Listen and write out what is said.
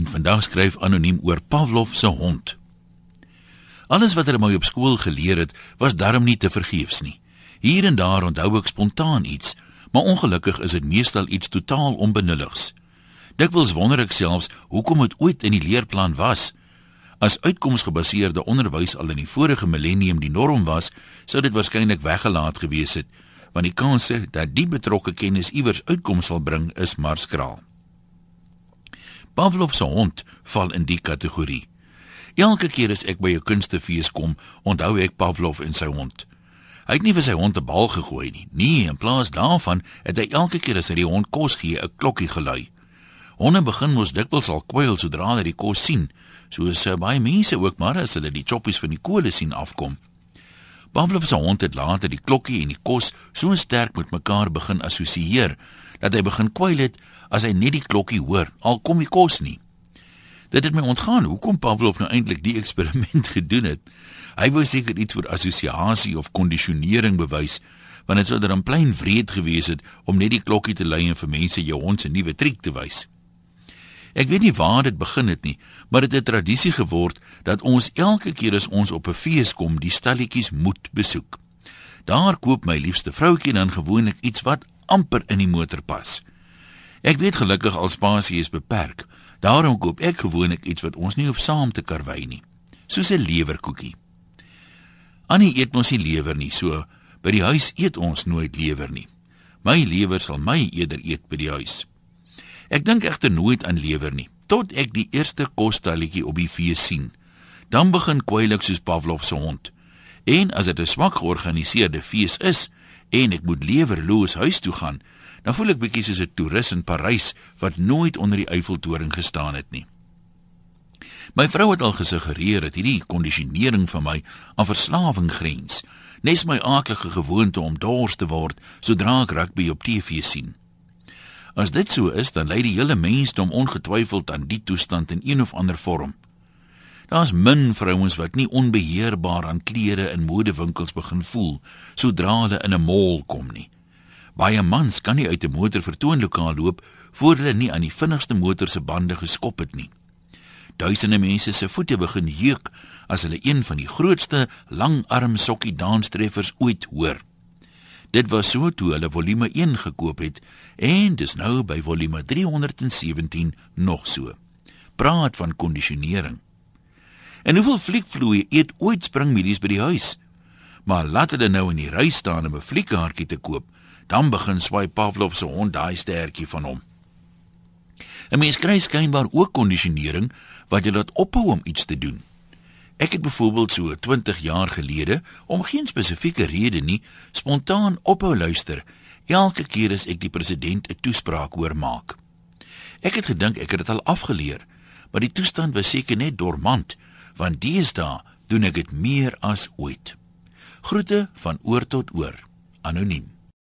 en vandag skryf anoniem oor Pavlov se hond. Alles wat hulle my op skool geleer het, was darm nie te vergeefs nie. Hier en daar onthou ek spontaan iets, maar ongelukkig is dit meestal iets totaal onbenulligs. Dikwels wonder ek selfs hoekom dit ooit in die leerplan was. As uitkomsgebaseerde onderwys al in die vorige millennium die norm was, sou dit waarskynlik weggelaat gewees het, want die kanse dat die betrokke kennis iewers uitkoms sal bring is maar skraal. Pavlov se hond val in die kategorie. Elke keer as ek by 'n kunstefees kom, onthou ek Pavlov en sy hond. Hy het nie vir sy hond 'n bal gegooi nie. Nee, in plaas daarvan het hy elke keer as hy die hond kos gee, 'n klokkie gelui. Honde begin mos dikwels al kwyl sodra hulle die kos sien, soos uh, baie mense ook maar as hulle die choppies van die kole sien afkom. Pavlov se hond het later die klokkie en die kos so sterk met mekaar begin assosieer dat hy begin kwyl het as hy net die klokkie hoor, al kom die kos nie. Dit het my ontgaan hoekom Pavlov nou eintlik die eksperiment gedoen het. Hy wou seker iets oor assosiasie of kondisionering bewys, want dit sou dan plain wreed gewees het om net die klokkie te lui en vir mense jou hond se nuwe triek te wys. Ek weet nie waar dit begin het nie, maar dit het 'n tradisie geword dat ons elke keer as ons op 'n fees kom, die stalletjies moet besoek. Daar koop my liefste vroutjie dan gewoonlik iets wat amper in die motor pas. Ek weet gelukkig al spasie is beperk. Daarom koop ek gewoonlik iets wat ons nie hoef saam te karwei nie, soos 'n lewerkoekie. Annie eet mos nie lewer nie, so by die huis eet ons nooit lewer nie. My lewer sal my eerder eet by die huis. Ek dink egter nooit aan lewer nie, tot ek die eerste kostalletjie op die fees sien. Dan begin kwylik soos Pavlov se hond. En as dit 'n swak georganiseerde fees is en ek moet lewerloos huis toe gaan, dan voel ek bietjie soos 'n toerist in Parys wat nooit onder die Eiffeltoring gestaan het nie. My vrou het al gesuggereer dat hierdie kondisionering van my aan verslawing grens, nes my aardige gewoonte om dors te word sodra ek rugby op TV sien. As dit so is, dan lei die hele mensdom ongetwyfeld aan die toestand in een of ander vorm. Daar's min vrouens wat nie onbeheerbaar aan klere in modewinkels begin voel sodra hulle in 'n mall kom nie. Baie mans kan nie uit 'n motor vertoonlokaal loop voor hulle nie aan die vinnigste motor se bande geskop het nie. Duisende mense se voete begin jeuk as hulle een van die grootste langarm sokkie danstreffers ooit hoor. Dit was so toe hulle volume 1 gekoop het en dis nou by volume 317 nog so. Praat van kondisionering. En hoeveel fliekvloei eet ooit springmilies by die huis? Maar laat hulle nou in die ry staan om 'n fliekkaartjie te koop dan begin swaai Pavlov se hond daai stertjie van hom. 'n Mens kry skynbaar ook kondisionering wat jy laat ophou om iets te doen. Ek het byvoorbeeld so 20 jaar gelede, om geen spesifieke rede nie, spontaan ophou luister elke keer as ek die president 'n toespraak hoor maak. Ek het gedink ek het dit al afgeleer, maar die toestand was seker net dormant, want deesdae doen ek dit meer as ooit. Groete van oor tot oor. Anoniem